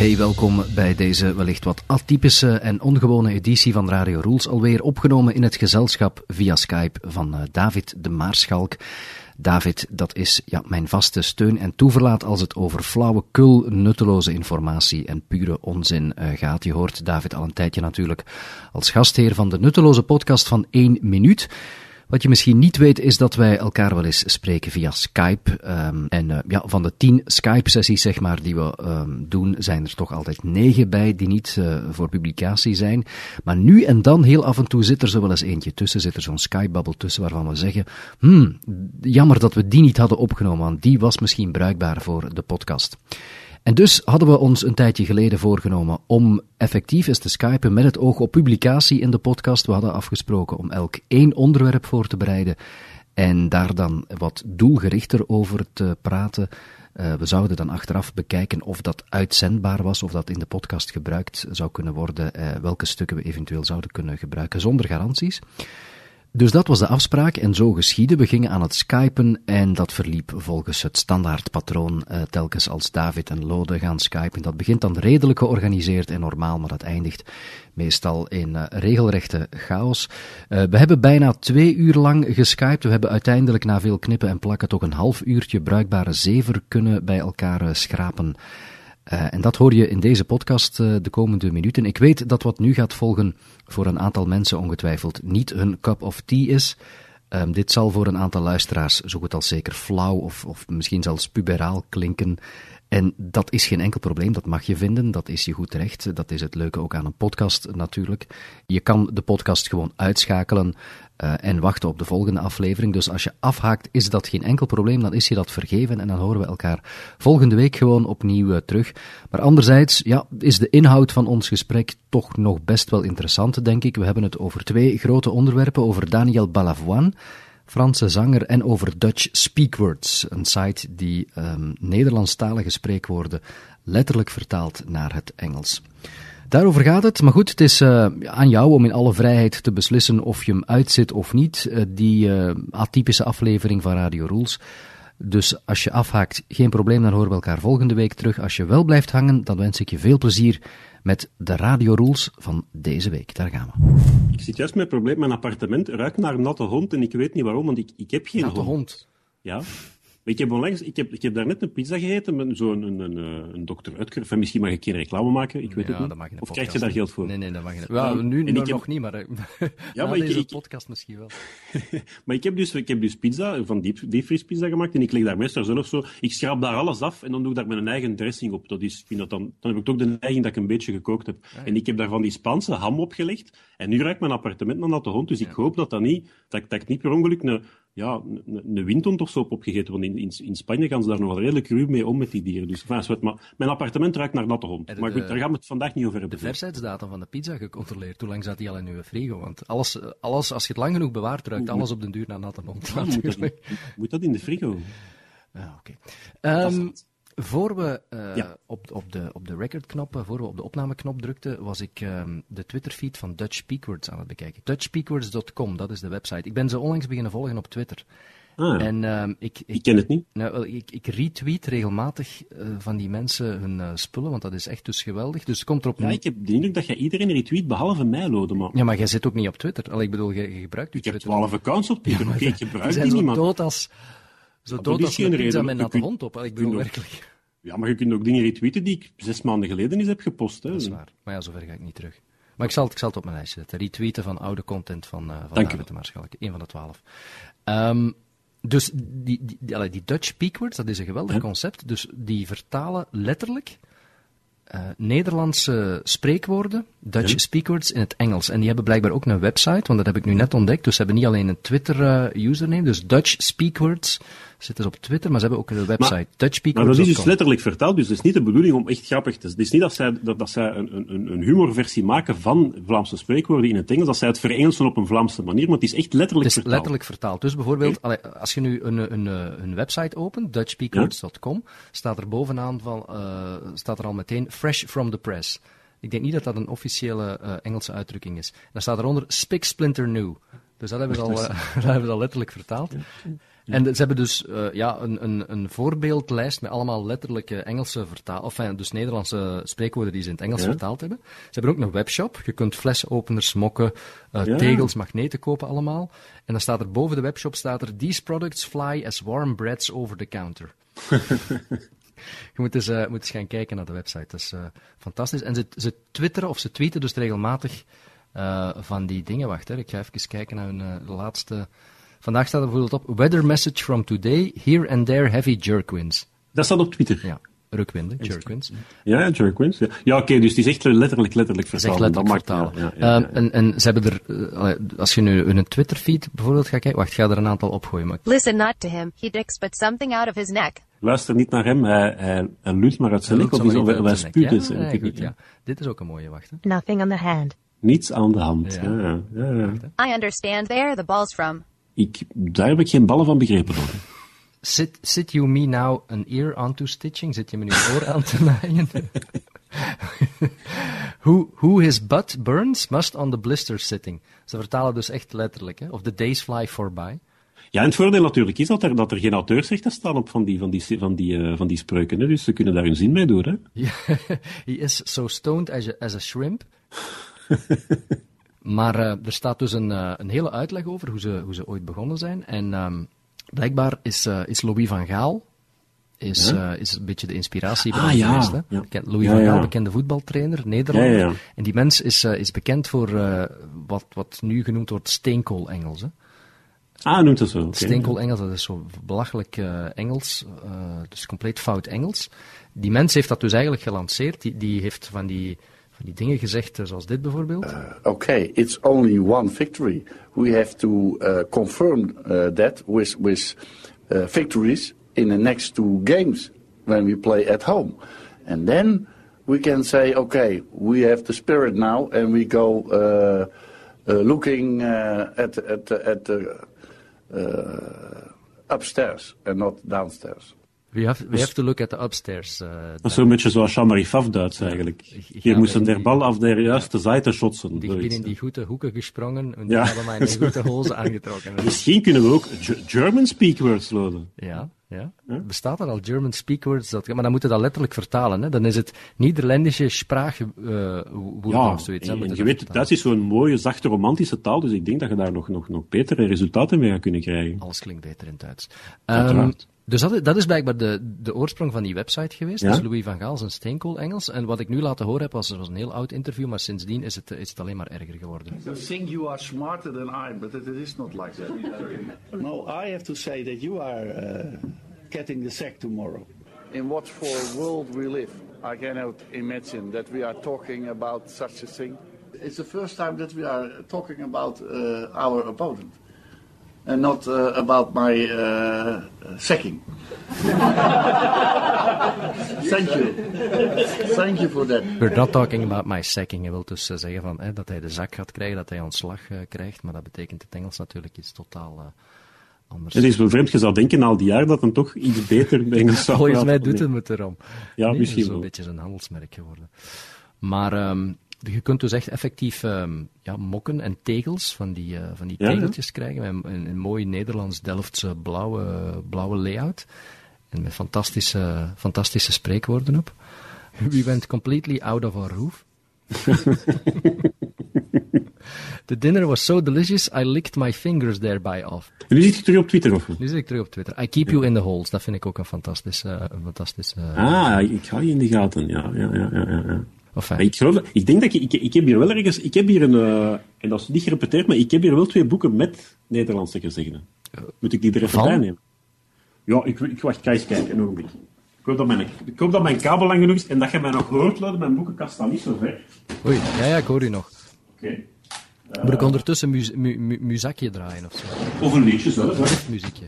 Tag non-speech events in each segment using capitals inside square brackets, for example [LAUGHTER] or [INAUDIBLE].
Hey, welkom bij deze wellicht wat atypische en ongewone editie van Radio Rules. Alweer opgenomen in het gezelschap via Skype van uh, David de Maarschalk. David, dat is ja, mijn vaste steun en toeverlaat als het over flauwekul, nutteloze informatie en pure onzin uh, gaat. Je hoort David al een tijdje natuurlijk als gastheer van de nutteloze podcast van 1 minuut. Wat je misschien niet weet is dat wij elkaar wel eens spreken via Skype. Um, en uh, ja, van de tien Skype-sessies zeg maar, die we um, doen, zijn er toch altijd negen bij die niet uh, voor publicatie zijn. Maar nu en dan, heel af en toe, zit er zo wel eens eentje tussen. Zit er zo'n Skype-babbel tussen waarvan we zeggen: hmm, jammer dat we die niet hadden opgenomen, want die was misschien bruikbaar voor de podcast. En dus hadden we ons een tijdje geleden voorgenomen om effectief eens te skypen met het oog op publicatie in de podcast. We hadden afgesproken om elk één onderwerp voor te bereiden en daar dan wat doelgerichter over te praten. Uh, we zouden dan achteraf bekijken of dat uitzendbaar was, of dat in de podcast gebruikt zou kunnen worden, uh, welke stukken we eventueel zouden kunnen gebruiken zonder garanties. Dus dat was de afspraak en zo geschiedde. We gingen aan het skypen en dat verliep volgens het standaardpatroon uh, telkens als David en Lode gaan skypen. Dat begint dan redelijk georganiseerd en normaal, maar dat eindigt meestal in uh, regelrechte chaos. Uh, we hebben bijna twee uur lang geskypt. We hebben uiteindelijk na veel knippen en plakken toch een half uurtje bruikbare zever kunnen bij elkaar schrapen. Uh, en dat hoor je in deze podcast uh, de komende minuten. Ik weet dat wat nu gaat volgen voor een aantal mensen ongetwijfeld niet hun cup of tea is. Um, dit zal voor een aantal luisteraars zo goed als zeker flauw of, of misschien zelfs puberaal klinken. En dat is geen enkel probleem, dat mag je vinden, dat is je goed terecht. Dat is het leuke ook aan een podcast natuurlijk. Je kan de podcast gewoon uitschakelen uh, en wachten op de volgende aflevering. Dus als je afhaakt, is dat geen enkel probleem, dan is je dat vergeven en dan horen we elkaar volgende week gewoon opnieuw uh, terug. Maar anderzijds, ja, is de inhoud van ons gesprek toch nog best wel interessant, denk ik. We hebben het over twee grote onderwerpen, over Daniel Balavoine Franse zanger en over Dutch Speakwords, een site die um, Nederlandstalige spreekwoorden letterlijk vertaalt naar het Engels. Daarover gaat het, maar goed, het is uh, aan jou om in alle vrijheid te beslissen of je hem uitzit of niet, uh, die uh, atypische aflevering van Radio Rules. Dus als je afhaakt, geen probleem, dan horen we elkaar volgende week terug. Als je wel blijft hangen, dan wens ik je veel plezier met de Radio Rules van deze week. Daar gaan we. Ik zit juist met het probleem, mijn appartement ruikt naar een natte hond en ik weet niet waarom, want ik, ik heb geen natte hond. hond. Ja. Ik heb, onlangs, ik, heb, ik heb daarnet een pizza gegeten met zo'n een, een, een, een dokter Utker. Enfin, misschien mag ik geen reclame maken, ik weet ja, het niet. Dat mag je of krijg je daar geld voor? Nee, nee, dat mag je niet. Ja, nu, nu nog heb... niet, maar, [LAUGHS] ja, maar deze ik, podcast misschien wel. [LAUGHS] maar ik heb dus, ik heb dus pizza, van diep, diepvriespizza gemaakt en ik leg daar meestal zelf zo... Ik schraap daar alles af en dan doe ik daar mijn eigen dressing op. Dat is, vind dat dan, dan heb ik toch de neiging dat ik een beetje gekookt heb. Ja, en ik heb daar van die Spaanse ham opgelegd en nu ruikt mijn appartement naar natte hond, dus ik hoop dat dat niet, dat, dat ik niet per ongeluk een ja, een windhond of zo op opgegeten. Want in, in, in, Spanje gaan ze daar nog wel redelijk ruw mee om met die dieren. Dus enfin, maar mijn appartement ruikt naar natte hond. maar goed, daar gaan we het vandaag niet over hebben. De verstheidsdatum van de pizza gecontroleerd. Hoe lang zat die al in uw frigo? Want alles, alles, als je het lang genoeg bewaart, ruikt moet, alles op den duur naar natte hond. Ja, moet, dat, moet, moet, dat, in de frigo? Ja, oké. Okay. Um, voor we uh, ja. op, op, de, op de recordknop, voor we op de opnameknop drukten, was ik um, de Twitterfeed van Dutch Speakwords aan het bekijken. DutchSpeakwords.com, dat is de website. Ik ben ze onlangs beginnen volgen op Twitter. Ah, en, um, ik, ik, ik, ken het niet. Nou, ik, ik retweet regelmatig uh, van die mensen hun uh, spullen, want dat is echt dus geweldig. Dus het komt erop ja, ik heb de indruk dat jij iedereen retweet, behalve mij, Lode, maar... Ja, maar jij zit ook niet op Twitter. Allee, ik bedoel, je, je gebruikt je ik Twitter. Ik heb twaalf accounts op Twitter, ja, maar ik gebruik die, man. dood als... Zo ja, dood als een pizza met natte hond op. Ik bedoel, werkelijk... Ja, maar je kunt ook dingen retweeten die ik zes maanden geleden eens heb gepost. Hè. Dat is waar. Maar ja, zover ga ik niet terug. Maar ik zal het, ik zal het op mijn lijst zetten. Retweeten van oude content van, uh, van David de Maarschalk. Een van de twaalf. Um, dus die, die, die, die, Dutch Speakwords, dat is een geweldig concept. Dus die vertalen letterlijk uh, Nederlandse spreekwoorden, Dutch ja. speakwords, in het Engels. En die hebben blijkbaar ook een website, want dat heb ik nu net ontdekt. Dus ze hebben niet alleen een Twitter-username, uh, dus Dutch Speakwords zitten ze op Twitter, maar ze hebben ook een website, DutchSpeakwords.com. Maar dat is dus letterlijk vertaald, dus het is niet de bedoeling om echt grappig te zijn. Het is niet dat zij, dat, dat zij een, een, een humorversie maken van Vlaamse spreekwoorden in het Engels, dat zij het verengelsen op een Vlaamse manier, maar het is echt letterlijk het is vertaald. letterlijk vertaald. Dus bijvoorbeeld, allee, als je nu een, een, een, website opent, DutchSpeakwords.com, ja? staat er bovenaan van, uh, staat er al meteen fresh from the press. Ik denk niet dat dat een officiële uh, Engelse uitdrukking is. Dan staat eronder Spick Splinter New. Dus dat hebben ze al, uh, [LAUGHS] dat hebben ze al letterlijk vertaald. En ze hebben dus uh, ja, een, een, een voorbeeldlijst met allemaal letterlijke Engelse vertaal, of dus Nederlandse spreekwoorden die ze in het Engels ja. vertaald hebben. Ze hebben ook een webshop. Je kunt flesopeners, mokken, uh, ja. tegels, magneten kopen allemaal. En dan staat er boven de webshop staat er These products fly as warm breads over the counter. [LAUGHS] Je moet eens, uh, moet eens gaan kijken naar de website. Dat is fantastisch. En ze, ze twitteren of ze tweeten dus regelmatig uh, van die dingen. Wacht, hè. ik ga even kijken naar hun laatste. Vandaag staat er bijvoorbeeld op: Weather message from today, here and there heavy jerkwinds. Dat staat op Twitter. Ja. Rukwinden, jerkwinds. Ja, jerkwinds. Ja, ja oké, okay, dus die is echt letterlijk, letterlijk vertalen. Letterlijk dat vertalen. Ja, ja, um, en, en ze hebben er, als je nu hun Twitter-feed bijvoorbeeld gaat kijken, wacht, ik ga er een aantal opgooien. Maar... Listen not to him, he dicks but something out of his neck. Luister niet naar hem, hij, hij, hij lult maar uit zijn nek, of hij. Ja, goed, ja. Dit is ook een mooie, wacht. Hè. Nothing on the hand. Niets aan de hand, ja. ja, ja, ja. I understand there the balls from. Ik, daar heb ik geen ballen van begrepen hoor. Sit, sit you me now an ear onto stitching? Zit je me nu een oor aan te naaien? [LAUGHS] who, who his butt burns must on the blister sitting. Ze vertalen dus echt letterlijk, hè? Of the days fly forby. Ja, en het voordeel natuurlijk is dat er, dat er geen auteursrechten staan op van die, van die, van die, uh, van die spreuken. Hè? Dus ze kunnen daar hun zin mee doen. Hè? [LAUGHS] He is so stoned as a, as a shrimp. [LAUGHS] maar uh, er staat dus een, uh, een hele uitleg over hoe ze, hoe ze ooit begonnen zijn. En um, blijkbaar is, is Louis van Gaal is, ja? is een beetje de inspiratie ah, ja. geweest. Hè? Ja. Louis van Gaal, bekende voetbaltrainer, Nederlander. En die mens is, is bekend voor wat, wat nu genoemd wordt steenkool-Engels. Ah, noemt dat zo. Okay. Steenkool-Engels, dat is zo belachelijk Engels, dus compleet fout Engels. Die mens heeft dat dus eigenlijk gelanceerd. Die, die heeft van die, die dingen gezegd, uh, zoals dit bijvoorbeeld. Oké, okay, it's only one victory. We have to confirm that with, with victories in the next two games when we play at home. And then we can say, okay, we have the spirit now and we go looking at, at, at the uh, upstairs and not downstairs. We have, we have to look at the upstairs. Uh, zo'n beetje zoals Jean-Marie Faf Duits eigenlijk. Hier moesten der bal af de juiste zijde schotsen. Ik ben in die goede hoeken gesprongen en die ja. hebben mij in de [LAUGHS] goede hozen aangetrokken. Misschien kunnen we ook German speakwords loaden. Ja, ja. Huh? Bestaat er al German speakwords? Dat, maar dan moeten we dat letterlijk vertalen. Hè? Dan is het Nederlandische spraakwoorden uh, ja, of zoiets. En, en je weet, Duits is zo'n mooie, zachte, romantische taal, dus ik denk dat je daar nog, nog, nog betere resultaten mee gaat kunnen krijgen. Alles klinkt beter in Duits. Um, dus dat, dat, is blijkbaar de, de oorsprong van die website geweest. Ja? Dus Louis van Gaal zijn steenkool Engels. En wat ik nu laten horen heb, was, was een heel oud interview, maar sindsdien is het, is het alleen maar erger geworden. You think you are smarter than I, but it is not like that. [LAUGHS] no, I have to say that you are uh, getting the sack tomorrow. In what for world we live, I cannot imagine that we are talking about such a thing. It's the first time that we are talking about uh, our opponent and not uh, about my uh, sacking. [LAUGHS] Thank you. Thank you for that. We're not talking about my sacking. Hij wil dus zeggen van, dat hij de zak gaat krijgen, dat hij ontslag uh, krijgt, maar dat betekent het Engels natuurlijk iets totaal uh, anders. Het is wel vreemd, je zou denken al die jaar dat hem toch iets beter Engels [LAUGHS] zou Volgens mij doet het het erom. Ja, nee, misschien wel. Het is een beetje zijn handelsmerk geworden. Maar... Um, je kunt dus echt effectief um, ja, mokken en tegels van die, uh, van die tegeltjes ja. krijgen. Met een, een, mooi Nederlands Delftse blauwe, blauwe layout. En met fantastische, fantastische spreekwoorden op. [LAUGHS] We went completely out of our roof. [LAUGHS] The dinner was so delicious, I licked my fingers thereby off. En nu zit je terug op Twitter, of? Nu zit ik terug op Twitter. I keep you in the holes. Dat vind ik ook een fantastische... Een fantastische ah, ik hou je in de gaten. Ja, ja, ja, ja. ja. Enfin. Ik, geloof, ik denk dat ik, ik, ik heb hier wel ergens, ik heb hier een, uh, en dat is niet gerepeteerd, maar ik heb hier wel twee boeken met Nederlandse gezegden. Moet ik die er even bij nemen? Ja, ik, ik wacht, ga eens kijken, een ogenblik. Ik hoop, dat mijn, ik hoop dat mijn kabel lang genoeg is en dat je mij nog hoort, Luiden. Mijn boekenkast staat niet zo ver. Oei, ja, ja, ik hoor u nog. Oké. Okay. Uh, Moet ik ondertussen mu mu mu muzakje draaien of zo? Of een liedje, zo. zo. muziekje.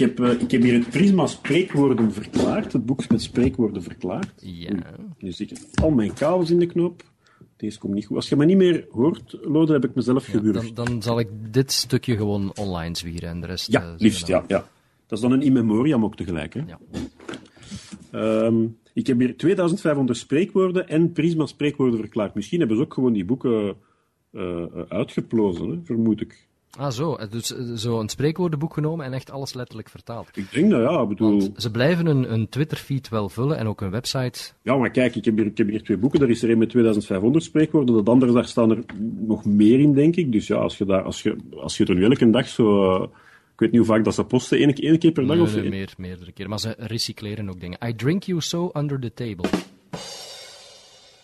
Heb, uh, ik heb hier het Prisma Spreekwoorden Verklaard, het boek met spreekwoorden verklaard. Ja. Nu zit al mijn kabels in de knop. Deze komt niet goed. Als je me niet meer hoort, Lode, heb ik mezelf ja, gewurgd. Dan, dan, zal ik dit stukje gewoon online zwieren en de rest... Ja, uh, liefst, ja, ja. Dat is dan een in memoriam ook tegelijk. Hè? Ja. Ehm, ik heb hier 2500 spreekwoorden en Prisma spreekwoorden verklaard. Misschien hebben ze ook gewoon die boeken uh, uitgeplozen, hè, vermoed ik. Ah, zo. Dus zo een spreekwoordenboek genomen en echt alles letterlijk vertaald. Ik denk dat ja, bedoel... Want ze blijven een, een Twitter-feed wel vullen en ook een website. Ja, maar kijk, ik heb hier, ik heb hier twee boeken. Daar is er een met 2500 spreekwoorden. Dat andere, daar staan er nog meer in, denk ik. Dus ja, als je, daar, als je, als je er elke dag zo... Uh, ik weet niet hoe vaak dat ze posten, één, één keer per dag nee, of nee, meer, meerdere keer. Maar ze recycleren ook dingen. I drink you so under the table.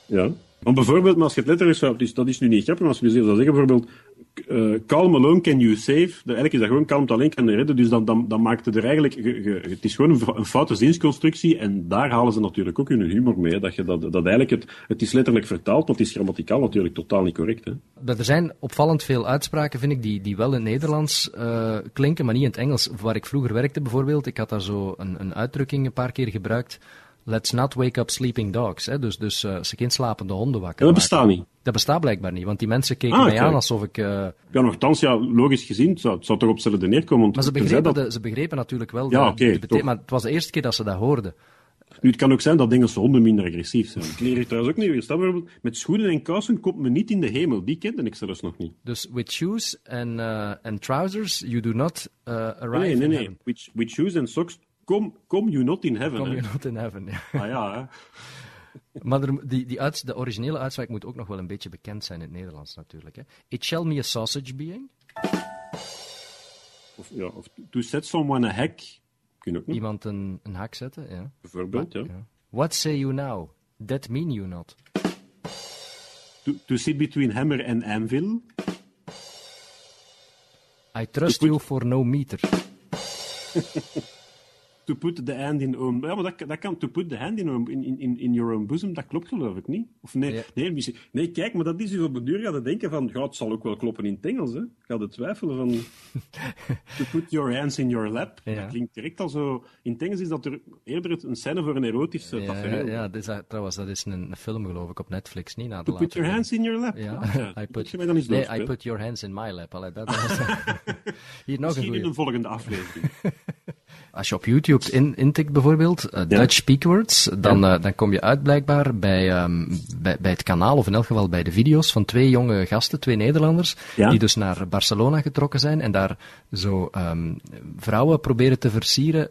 Ja. Want bijvoorbeeld, maar als je het letterlijk zou... Dus dat is nu niet grappig, maar als je zou zeggen bijvoorbeeld... Calm alone can you save. Eigenlijk is dat gewoon kalm alleen kan redden. Dus dan, dan, dan er eigenlijk... Het is gewoon een, foute zinsconstructie. En daar halen ze natuurlijk ook hun humor mee. Dat, je dat, dat eigenlijk het... Het is letterlijk vertaald, maar het is grammaticaal natuurlijk totaal niet correct. Hè? Er zijn opvallend veel uitspraken, vind ik, die, die wel in Nederlands uh, klinken, maar niet in het Engels. Waar ik vroeger werkte bijvoorbeeld, ik had daar zo een, een uitdrukking een paar keer gebruikt. Let's not wake up sleeping dogs. Hè? Dus, dus uh, ze geen slapende honden wakker Dat bestaat niet. Dat bestaat blijkbaar niet, want die mensen keken ah, mij aan alsof ik... Uh... Ja, nogthans, ja, logisch gezien, het zou, het zou toch op hetzelfde neerkomen. Maar ze begrepen, dat... de, ze begrepen natuurlijk wel... Ja, oké. Okay, maar het was de eerste keer dat ze dat hoorden. Nu, het kan ook zijn dat Engelse honden minder agressief zijn. Ik leer trouwens ook niet weer staan. Bijvoorbeeld, met schoenen en kousen komt men niet in de hemel. Die kende ik zelfs nog niet. Dus with shoes and, uh, and trousers, you do not uh, arrive Nee, nee, nee. With, with shoes and socks, come, come you not in heaven. Come you not in heaven, ja. Ah ja, hè. Maar er, die, die uits, de originele uitspraak moet ook nog wel een beetje bekend zijn in het Nederlands natuurlijk. Hè. It shall me a sausage being. Of, ja, of to set someone a hack. Kun je ook nog, Iemand een, een haak zetten, ja. bijvoorbeeld. Ja. ja. What say you now? That mean you not. To, to sit between hammer and anvil. I trust put- you for no meter. [LAUGHS] To put the hand in own... Ja, maar dat, dat kan. To put the hand in, own- in, in, in your own bosom, dat klopt geloof ik niet. Of nee, Ja. nee, misschien- nee, kijk, maar dat is dus op de duur gaat denken van, ja, het zal ook wel kloppen in het Engels, hè. Gaat het twijfelen van... [LAUGHS] to put your hands in your lap. Ja. Dat klinkt direct al zo... In het Engels is dat er eerder een scène voor een erotisch uh, Ja, tafereel. ja dit is, trouwens, dat is een, een film geloof ik op Netflix, niet na de To put your hands in your lap. Ja, Ah. [LAUGHS] I put, dan eens nee, I put your hands in my lap. Allee, dat, dat was- [LAUGHS] Hier nog een Misschien in een volgende aflevering. Als je op YouTube in, intikt bijvoorbeeld, eh, Dutch Speakwords, dan, eh, dan kom je uit blijkbaar bij, ehm, bij, bij het kanaal, of in elk geval bij de video's van twee jonge gasten, twee Nederlanders, Ja. die dus naar Barcelona getrokken zijn en daar zo ehm, vrouwen proberen te versieren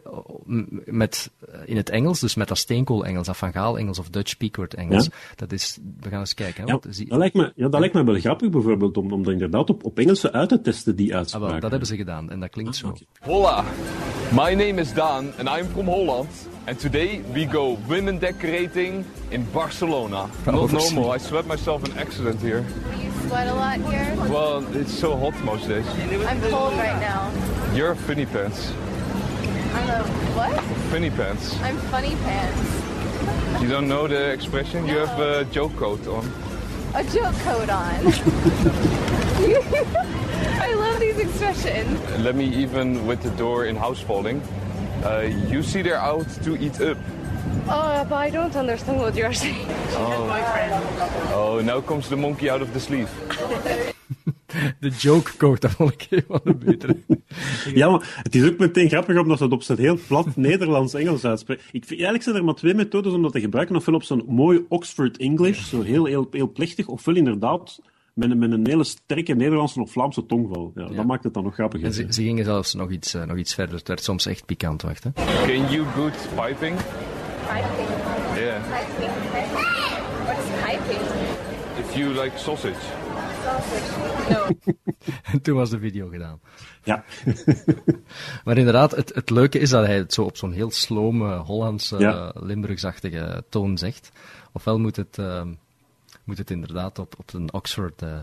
met, eh, in het Engels, dus met dat steenkool-Engels, dat Van Gaal-Engels of Dutch Speakword-Engels. Ja. Dat is, we gaan eens kijken. Hè, Ja, want zie- dat lijkt me, ja, dat lijkt me wel grappig bijvoorbeeld, om, om dat inderdaad op, op Engelse uit te testen, die Ah, uitspraak. wel, dat hebben ze gedaan en dat klinkt zo. oké. Hola, my name is Dan and I'm from Holland. And today we go women decorating in Barcelona. Oh, Not Overzien. normal, I sweat myself an accident here. You sweat a lot here? Well, it's so hot most days. I'm cold right now. You're funny pants. I'm a what? Funny pants. I'm funny pants. You don't know the expression? You have a joke coat on. A joke coat on. [LAUGHS] I love these expressions. Let me even with the door in house falling. Uh, you see they're out to eat up. Oh, but I don't understand what you're [LAUGHS] saying. Oh, now comes the monkey out of the sleeve. [LAUGHS] De joke code, dat vond ik een van de betere. [LAUGHS] Ja, maar het is ook meteen grappig omdat ze het op zijn heel plat Nederlands-Engels uitspreken. Ik vind, eigenlijk zijn er maar twee methodes om dat te gebruiken. Ofwel op zo'n mooi Oxford English, zo heel, heel, heel plechtig, ofwel inderdaad met een, met een hele sterke Nederlandse of Vlaamse tongval. Ja, Dat maakt het dan nog grappiger. En ze, ze gingen zelfs nog iets, eh, nog iets verder. Het werd soms echt pikant, wacht. Hè. Can you good piping? Piping. Yeah. Piping. What's piping? If you like sausage. Sausage. No. [LAUGHS] En toen was de video gedaan. Ja. [LAUGHS] Maar inderdaad, het, het leuke is dat hij het zo op zo'n heel slome, Hollandse, Ja. eh, Limburgsachtige toon zegt. Ofwel moet het, ehm, moet het inderdaad op, op een Oxford eh,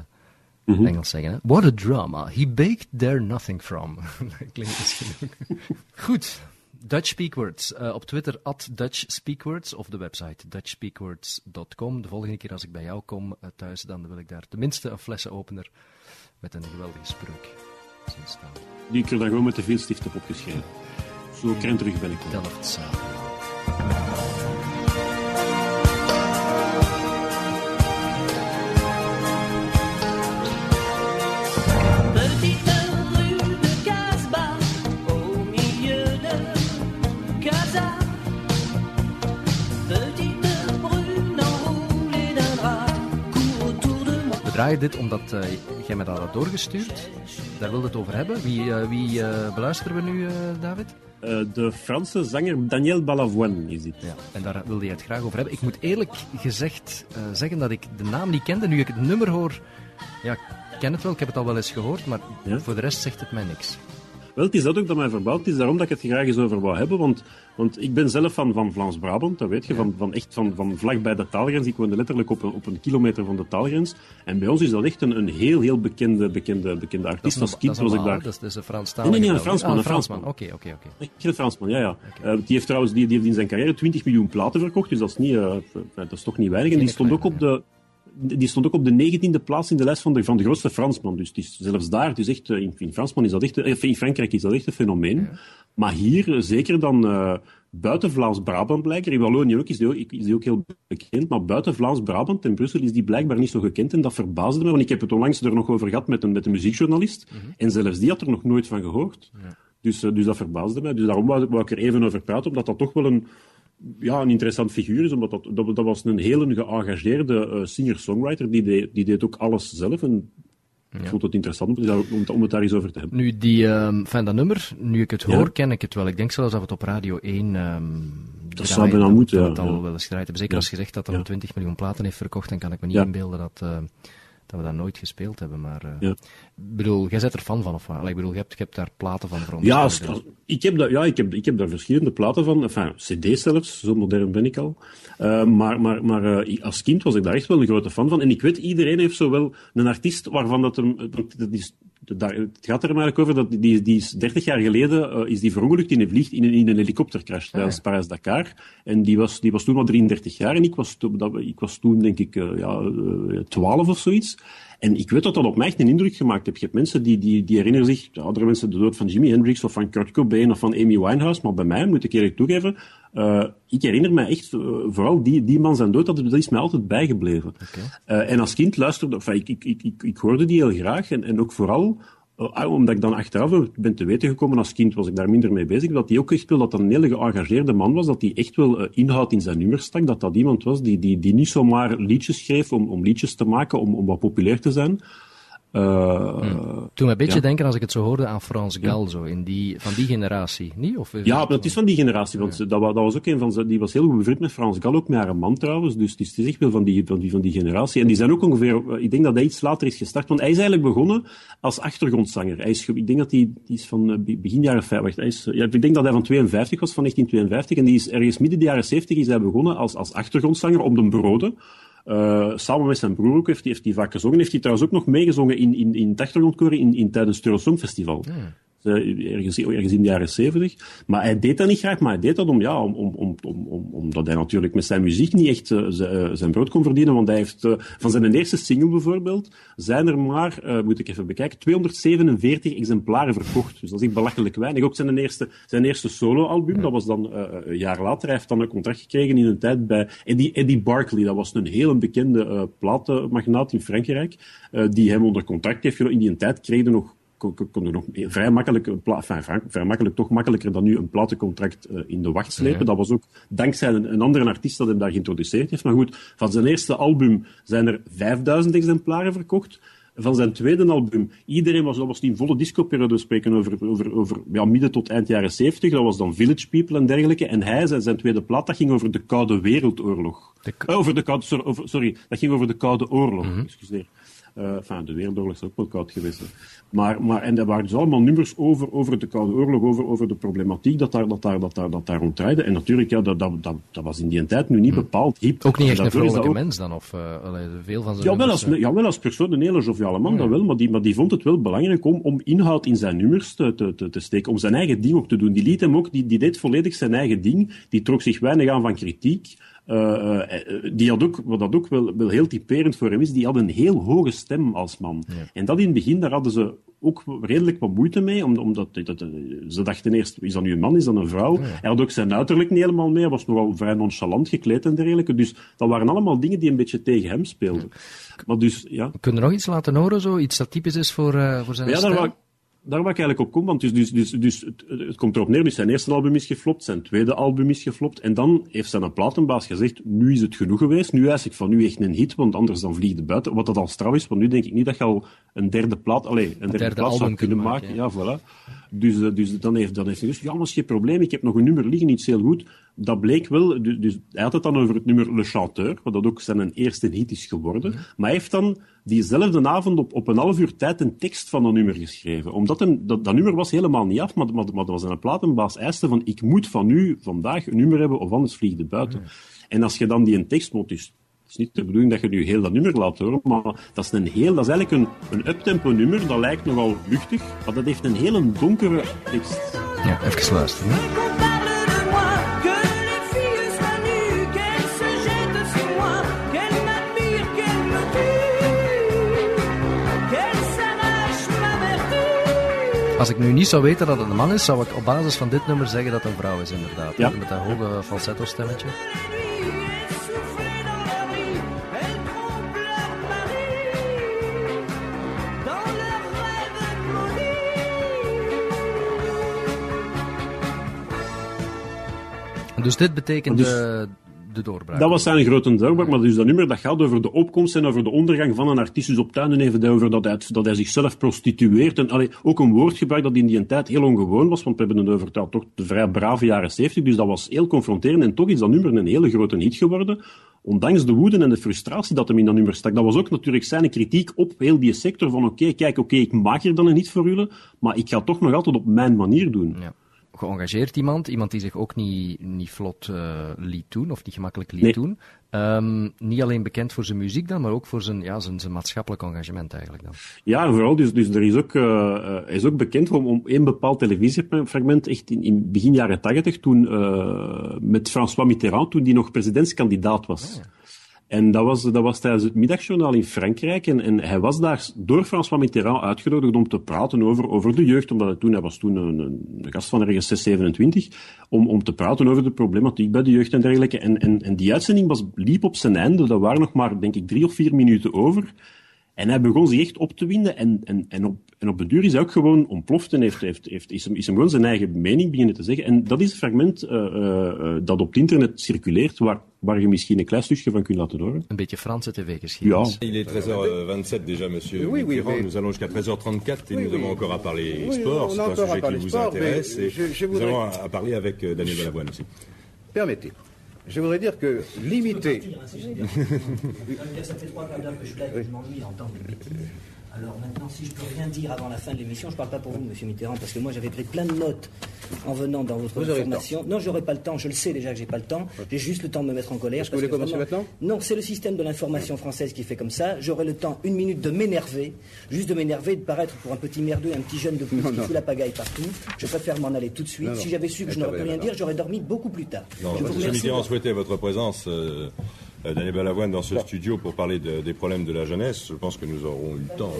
Mhm. Engels zeggen. Hè? What a drama. He baked there nothing from. [LAUGHS] dat klinkt misschien ook. Goed. Dutch Speakwords. Eh, op Twitter, at Dutch Speakwords. Of de website dutchspeakwords.com. De volgende keer als ik bij jou kom eh, thuis, dan wil ik daar tenminste een flessenopener met een geweldige spreuk zien staan. Die ik er dan gewoon met de veelstift heb opgeschreven. Zo krenterig ben ik. Delft samen. Draaien dit omdat eh, jij me dat had doorgestuurd. Daar wilde het over hebben. Wie, eh, wie eh, beluisteren we nu, David? De Franse zanger Daniel Balavoine is dit. Ja, en daar wilde je het graag over hebben. Ik moet eerlijk gezegd zeggen dat ik de naam niet kende. Nu ik het nummer hoor, ja, ik ken het wel, ik heb het al wel eens gehoord, maar Ja? voor de rest zegt het mij niks. Wel, het is dat ook dat mij verbouwt. Het is daarom dat ik het graag eens over wou hebben. Want, want ik ben zelf van, van Vlaams-Brabant, dat weet je. Van, van echt van, van vlak bij de taalgrens. Ik woonde letterlijk op een, op een kilometer van de taalgrens. En bij ons is dat echt een, een heel, heel bekende, bekende, bekende artiest. Als kind was ik daar... Dat is, dat is een Frans Nee, nee, nee, een Fransman, Ah, een Fransman. Oké, oké, oké. Een Fransman, ja, ja. Eh, die heeft trouwens die, die heeft in zijn carrière 20 miljoen platen verkocht, dus dat is, niet, eh, dat is toch niet weinig. En die stond, ook op de, die stond ook op de negentiende plaats in de lijst van de, van de grootste Fransman. Dus zelfs daar, is echt, eh, in, in, Fransman is dat echt, eh, in Frankrijk is dat echt een fenomeen. Maar hier, eh, zeker dan buiten Vlaams-Brabant blijkbaar, in Wallonië ook, is die ook, is die ook heel bekend, maar buiten Vlaams-Brabant en Brussel is die blijkbaar niet zo gekend. En dat verbaasde me, want ik heb het onlangs er nog over gehad met een, met een muziekjournalist. En zelfs die had er nog nooit van gehoord. Dus, dus dat verbaasde mij. Dus daarom wou, wou ik er even over praten, omdat dat toch wel een, ja, een interessant figuur is. Omdat dat, dat, dat was een hele geëngageerde eh, singer-songwriter. Die deed, die deed ook alles zelf. En ik vond het interessant om, om, het daar eens over te hebben. Nu, die, ehm van dat nummer, nu ik het Ja. hoor, ken ik het wel. Ik denk zelfs dat we het op Radio 1 ehm Dat zou bijna dat- moeten, dat ja, we het al wel eens gedraaid hebben. Zeker als je zegt dat er Ja. 20 miljoen platen heeft verkocht, dan kan ik me niet inbeelden dat, eh, dat we dat nooit gespeeld hebben. Maar, eh, Ja. ik bedoel, jij bent er fan van, of wat? Allee, Ik bedoel, je hebt, je hebt daar platen van voor. Ja, als- als- ik, heb daar, ja ik, heb, ik heb daar verschillende platen van. Enfin, cd's zelfs, zo modern ben ik al. Eh, maar maar, maar eh, als kind was ik daar echt wel een grote fan van. En ik weet, iedereen heeft zo wel een artiest waarvan dat hem... Dat, dat is, daar, het gaat er eigenlijk over dat die, die is 30 jaar geleden eh, is die verongelukt in een, vlieg, in een, in een helikoptercrash tijdens Parijs-Dakar. En die was, die was toen al 33 jaar en ik was, toen- dat, ik was toen denk ik eh, ja, eh, 12 of zoiets. En ik weet dat dat op mij echt een indruk gemaakt heeft. Je hebt mensen die, die, die herinneren zich, andere mensen, de dood van Jimi Hendrix of van Kurt Cobain of van Amy Winehouse. Maar bij mij, moet ik eerlijk toegeven, eh, ik herinner me echt, eh, vooral die, die man zijn dood, dat, dat is mij altijd bijgebleven. Eh, en als kind luisterde, enfin, ik, ik, ik, ik, ik hoorde die heel graag. En, en ook vooral, omdat ik dan achteraf ben te weten gekomen als kind, was ik daar minder mee bezig, dat hij ook echt wel, dat dat een hele geëngageerde man was, dat hij echt wel eh, inhoud in zijn nummers stak, dat dat iemand was die, die, die niet zomaar liedjes schreef om, om liedjes te maken, om, om wat populair te zijn. Eh, Toen een beetje Ja. denken, als ik het zo hoorde, aan Frans Gal, zo, in die, van die generatie. Niet? Of, Ja, maar het is van die generatie. Want dat, dat was ook een van ze. Die was heel goed bevriend met Frans Gal, ook met haar man trouwens. Dus het is, echt wel van die, van, die, van die generatie. En die zijn ook ongeveer. Ik denk dat hij iets later is gestart. Want hij is eigenlijk begonnen als achtergrondzanger. Hij is, ik denk dat hij die is van eh, be- begin jaren 50. Hij is, ja, ik denk dat hij van 52 was, van 1952. En die is ergens midden de jaren 70 is hij begonnen als, als achtergrondzanger op de broden. Eh, samen met zijn broer ook heeft hij, vaak gezongen. Heeft hij trouwens ook nog meegezongen in, in, in in, in, tijdens het Eurosong Festival. Eh, ergens, ergens in de jaren zeventig. Maar hij deed dat niet graag, maar hij deed dat om, ja, om, om, om, om, om, omdat hij natuurlijk met zijn muziek niet echt eh, eh, zijn brood kon verdienen. Want hij heeft eh, van zijn eerste single bijvoorbeeld, zijn er maar, eh, moet ik even bekijken, 247 exemplaren verkocht. Dus dat is echt belachelijk weinig. Ook zijn eerste, zijn eerste soloalbum, dat was dan eh, een jaar later. Hij heeft dan een contract gekregen in een tijd bij Eddie, Barkley. Dat was een hele bekende eh platenmagnaat in Frankrijk, eh, die hem onder contract heeft genomen. In die tijd kreeg hij nog kon, er nog vrij makkelijk, enfin, vrij, toch makkelijker dan nu een platencontract eh, in de wacht slepen. Dat was ook dankzij een, een andere artiest dat hem daar geïntroduceerd heeft. Maar goed, van zijn eerste album zijn er 5000 exemplaren verkocht. Van zijn tweede album, iedereen was, dat was die in volle discoperiode, we spreken over, over, over ja, midden tot eind jaren 70, dat was dan Village People en dergelijke. En hij, zijn, zijn tweede plaat, dat ging over de Koude Wereldoorlog. De Eh, over de Koude, sorry, over- sorry, dat ging over de Koude Oorlog, excuseer. Eh, enfin, de Wereldoorlog is ook wel koud geweest. hè. Maar, maar, en er waren dus allemaal nummers over, over de Koude Oorlog, over, over de problematiek dat daar, dat daar, dat daar, dat daar. En natuurlijk, ja, dat, dat, dat, dat was in die tijd nu niet bepaald hip. Ook niet echt En een vrolijke ook- mens dan? Of, allee, veel van zijn ja, wel als, eh, ja, wel als persoon een hele joviale man, dat wel, maar die, maar die vond het wel belangrijk om, om inhoud in zijn nummers te, te, te, te steken, om zijn eigen ding ook te doen. Die liet hem ook, die, die deed volledig zijn eigen ding, die trok zich weinig aan van kritiek. Eh, eh, die had ook, wat dat ook wel, wel heel typerend voor hem is, die had een heel hoge stem als man. En dat in het begin, daar hadden ze ook redelijk wat moeite mee, om- omdat dat, dat- ze dachten eerst, is dat nu een man, is dat een vrouw? Hij had ook zijn uiterlijk niet helemaal mee, hij was nogal vrij nonchalant gekleed en dergelijke. Dus dat waren allemaal dingen die een beetje tegen hem speelden. Maar dus, ja. Kun je nog iets laten horen, zo? Iets dat typisch is voor, eh, voor zijn Ja, ik- daar waar ik eigenlijk op kom, want dus, dus, dus, dus het, het, komt erop neer, dus zijn eerste album is geflopt, zijn tweede album is geflopt, en dan heeft zijn platenbaas gezegd, nu is het genoeg geweest, nu eis ik van nu echt een hit, want anders dan vliegt het buiten, wat dat al straf is, want nu denk ik niet dat je al een derde plaat, allez, een derde, derde plaat zou kunnen maken. maken, Ja, voilà. Dus, eh, dus dan heeft, dan heeft hij gezegd, ja, maar is geen probleem, ik heb nog een nummer liggen, iets heel goed. Dat bleek wel, dus, hij had het dan over het nummer Le Chanteur, wat dat ook zijn eerste hit is geworden, maar hij heeft dan diezelfde avond op, op een half uur tijd een tekst van dat nummer geschreven. Omdat hem, dat, dat nummer was helemaal niet af, maar, maar, maar dat was een platenbaas eiste van ik moet van u vandaag een nummer hebben of anders vliegt het buiten. En als je dan die een tekst moet, dus het is niet de bedoeling dat je nu heel dat nummer laat horen, maar dat is, een heel, dat is eigenlijk een, een uptempo nummer, dat lijkt nogal luchtig, maar dat heeft een hele donkere tekst. Ja, even luisteren. hè. Als ik nu niet zou weten dat het een man is, zou ik op basis van dit nummer zeggen dat het een vrouw is, inderdaad. Ja. Met dat hoge falsetto stemmetje. Dus dit betekent Dus- de, de doorbraak. Dat was zijn grote doorbraak, maar dus dat nummer dat gaat over de opkomst en over de ondergang van een artiest. Dus op einde heeft hij over dat hij, dat hij zichzelf prostitueert. En allee, ook een woordgebruik dat in die tijd heel ongewoon was, want we hebben het over toch de vrij brave jaren 70. Dus dat was heel confronterend. En toch is dat nummer een hele grote hit geworden. Ondanks de woede en de frustratie dat hem in dat nummer stak. Dat was ook natuurlijk zijn kritiek op heel die sector. Van oké, kijk, oké, ik maak hier dan een hit voor jullie, maar ik ga het toch nog altijd op mijn manier doen. Ja. Geëngageerd iemand, iemand die zich ook niet, niet vlot eh, liet doen, of niet gemakkelijk liet Nee. doen. Ehm, niet alleen bekend voor zijn muziek dan, maar ook voor zijn, ja, zijn, zijn maatschappelijk engagement eigenlijk dan. Ja, vooral, dus, dus er is ook, eh, eh, hij is ook bekend om, om één bepaald televisiefragment, echt in, in begin jaren tachtig, toen, eh, met François Mitterrand, toen die nog presidentskandidaat was. En dat was, dat was tijdens het middagjournaal in Frankrijk. En, en hij was daar door François Mitterrand uitgenodigd om te praten over, over de jeugd. Omdat hij, toen, hij was toen een, een gast van ergens 6, 27. Om, om te praten over de problematiek bij de jeugd en dergelijke. En, en, en die uitzending was, liep op zijn einde. Er waren nog maar, denk ik, drie of vier minuten over. En hij begon zich echt op te winden. En, en, en, op, en op de duur is hij ook gewoon ontploft en heeft, heeft, heeft, is, hem, is hem gewoon zijn eigen mening beginnen te zeggen. En dat is een fragment uh, uh, dat op het internet circuleert, waar, waar je misschien een klein stukje van kunt laten horen. Een beetje Franse tv-geschiedenis. Ja. Il est 13h27 déjà, monsieur Oui, oui, mais- Nous allons jusqu'à 13h34 et Oui, nous oui. avons encore à parler Oui, sport. C'est un sujet qui parler vous sport, mais intéresse. Et je- je nous voudrais- allons à, à parler avec euh, Daniel Balavoine aussi. Permettez. Je voudrais dire que limiter. [LAUGHS] Ça fait trois quarts d'heure que je suis là et que je m'ennuie en temps public. Alors maintenant, si je peux rien dire avant la fin de l'émission, je parle pas pour vous, Monsieur Mitterrand, parce que moi j'avais pris plein de notes en venant dans votre formation. Non, j'aurai pas le temps. Je le sais déjà que j'ai pas le temps. J'ai juste le temps de me mettre en colère. Que vous voulez commencer vraiment- maintenant? Non, c'est le système de l'information française qui fait comme ça. J'aurai le temps, une minute, de m'énerver, juste de m'énerver, de paraître pour un petit merdeux, un petit jeune de plus Non, qui non. fout la pagaille partout. Je préfère m'en aller tout de suite. Non, non. Si j'avais su que je n'aurais pu rien dire, j'aurais dormi beaucoup plus tard. Non, je vous Monsieur. Mitterrand souhaitait votre présence, euh, euh, Daniel Balavoine, dans ce studio pour parler de- des problèmes de la jeunesse. Je pense que nous aurons eu le temps.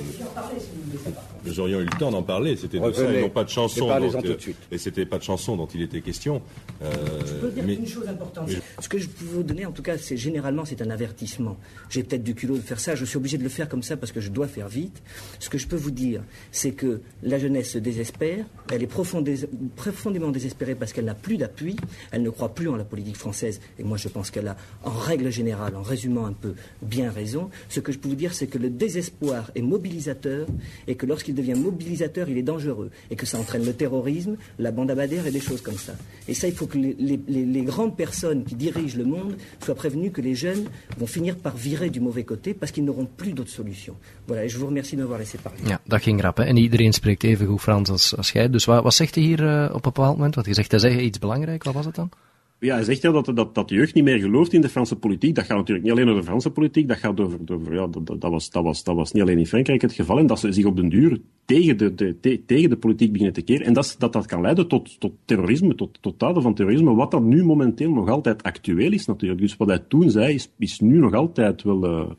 Nous aurions eu le temps d'en parler. C'était de ça et non pas de chanson. Dont, tout euh, de suite. Et c'était pas de chanson dont il était question. Euh, Je peux dire mais- une chose importante. mais- Ce que je peux vous donner, en tout cas, c'est généralement c'est un avertissement. J'ai peut-être du culot de faire ça. Je suis obligé de le faire comme ça parce que je dois faire vite. Ce que je peux vous dire, c'est que la jeunesse se désespère. Elle est profondé- profondément désespérée parce qu'elle n'a plus d'appui. Elle ne croit plus en la politique française. Et moi, je pense qu'elle a, en règle générale, en résumant un peu, bien raison. Ce que je peux vous dire, c'est que le désespoir est mobilisateur et que lorsqu'il devient mobilisateur, il est dangereux et que ça entraîne le terrorisme, la bande à Bader et des choses comme ça. Et ça, il faut que les, grandes personnes qui dirigent le monde soient prévenues que les jeunes vont finir par virer du mauvais côté parce qu'ils n'auront plus d'autre solution. Voilà, et je vous remercie de m'avoir laissé parler. Ja, dat ging rap. Hè? En iedereen spreekt even goed Frans als, als jij. Dus wat, wat zegt hij hier eh, op een bepaald moment? Wat je zegt, hij zegt iets belangrijk. Wat was het dan? Ja, hij zegt ja dat, dat, dat de jeugd niet meer gelooft in de Franse politiek. Dat gaat natuurlijk niet alleen over de Franse politiek, dat gaat over, ja, dat, was, dat, was, dat was niet alleen in Frankrijk het geval. En dat ze zich op den duur tegen de, de, te- tegen de politiek beginnen te keren. En dat, dat, dat kan leiden tot, tot terrorisme, tot, tot daden van terrorisme. Wat dat nu momenteel nog altijd actueel is natuurlijk. Dus wat hij toen zei, is, is nu nog altijd wel... eh,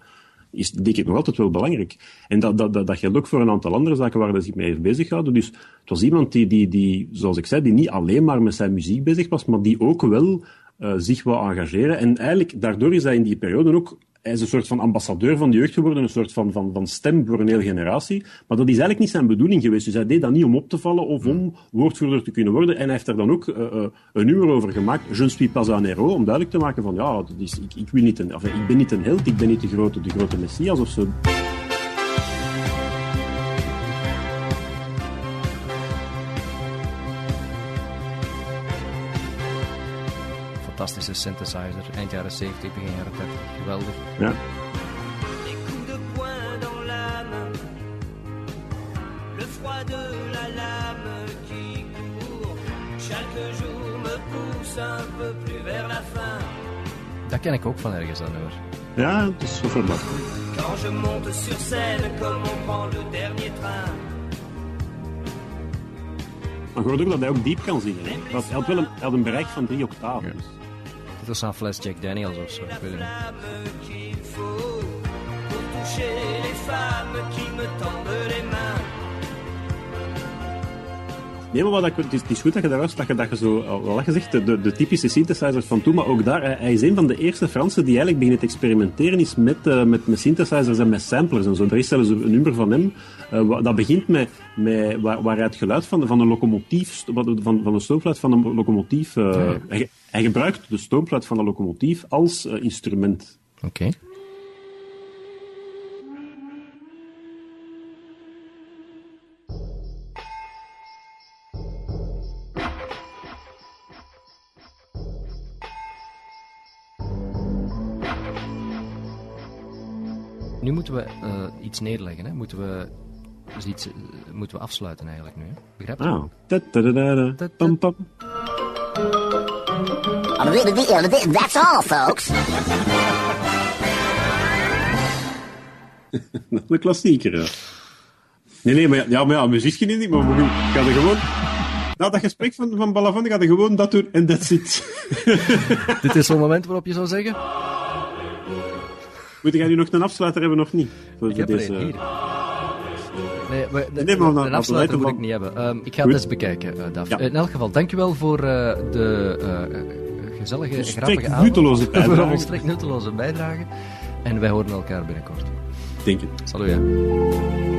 is denk ik nog altijd wel belangrijk. En dat, dat, dat, dat geldt ook voor een aantal andere zaken waar hij zich mee heeft bezighouden. Dus het was iemand die, die, die, zoals ik zei, die niet alleen maar met zijn muziek bezig was, maar die ook wel eh, zich wou engageren. En eigenlijk, daardoor is hij in die periode ook hij is een soort van ambassadeur van de jeugd geworden, een soort van, van, van stem voor een hele generatie. Maar dat is eigenlijk niet zijn bedoeling geweest. Dus hij deed dat niet om op te vallen of om woordvoerder te kunnen worden. En hij heeft er dan ook eh, een uur over gemaakt. Je suis pas un héros, om duidelijk te maken van, ja, dat is, ik, ik, wil niet een, enfin, ik ben niet een held, ik ben niet de grote, de grote messias of zo. Fantastische synthesizer, eind jaren 70, begin jaren 30. Geweldig. Ja. Des coups de poing dans l'âme, le froid de la lame qui court. Chaque jour me pousse un peu plus vers la fin. Dat ken ik ook van ergens aan hoor. Ja, het is zo verdacht. Quand je monte sur scène, comme on prend le dernier train. Maar je hoort ook dat hij ook diep kan zingen. Hè? Hij had wel een, hij had een bereik van drie octaven. Dus. Was aan Fles Jack Daniels of zo. Nee, maar wat ik, het, is, het is goed dat je daar was, dat je, dat je zo, al wat gezegd, de, de typische synthesizers van toen, maar ook daar, hij, hij is een van de eerste Fransen die eigenlijk beginnen te experimenteren is met, eh, met, met synthesizers en met samplers en zo. Er is zelfs een nummer van hem, eh, dat begint met, met waar, waar hij het geluid van, van een locomotief, van, van een stoomfluit van een locomotief, eh, hij, ge- hij gebruikt de stoomfluit van een locomotief als eh, instrument. Oké. Nu moeten we eh, iets neerleggen, hè? Moeten we, dus iets, eh, moeten we afsluiten eigenlijk nu, hè? Begrijp je? Ah. Ta-ta-da-da-da, pam, pam. That's all, folks. Dat is [LAUGHS] een klassieker, ja. Nee, nee, maar ja, ja, maar ja muziekje niet, maar we gaan- ik ga er gewoon... Na dat gesprek van, van Balafon ga je gewoon dat doen en that's it. [LAUGHS] Dit is zo'n moment waarop je zou zeggen... Moet jij nu nog een afsluiter hebben of niet? Voor Ik heb er deze... een hier. Nee, maar de, Nee, maar een afsluiter moet ik niet hebben. Ehm, ik ga Goed. het eens bekijken, eh Daf. Ja. In elk geval, dankjewel voor eh, de eh, gezellige, Volstrekt grappige avond. nutteloze [LAUGHS] bijdrage. volstrekt nutteloze bijdrage. En wij horen elkaar binnenkort. Denk het. Salut, hè.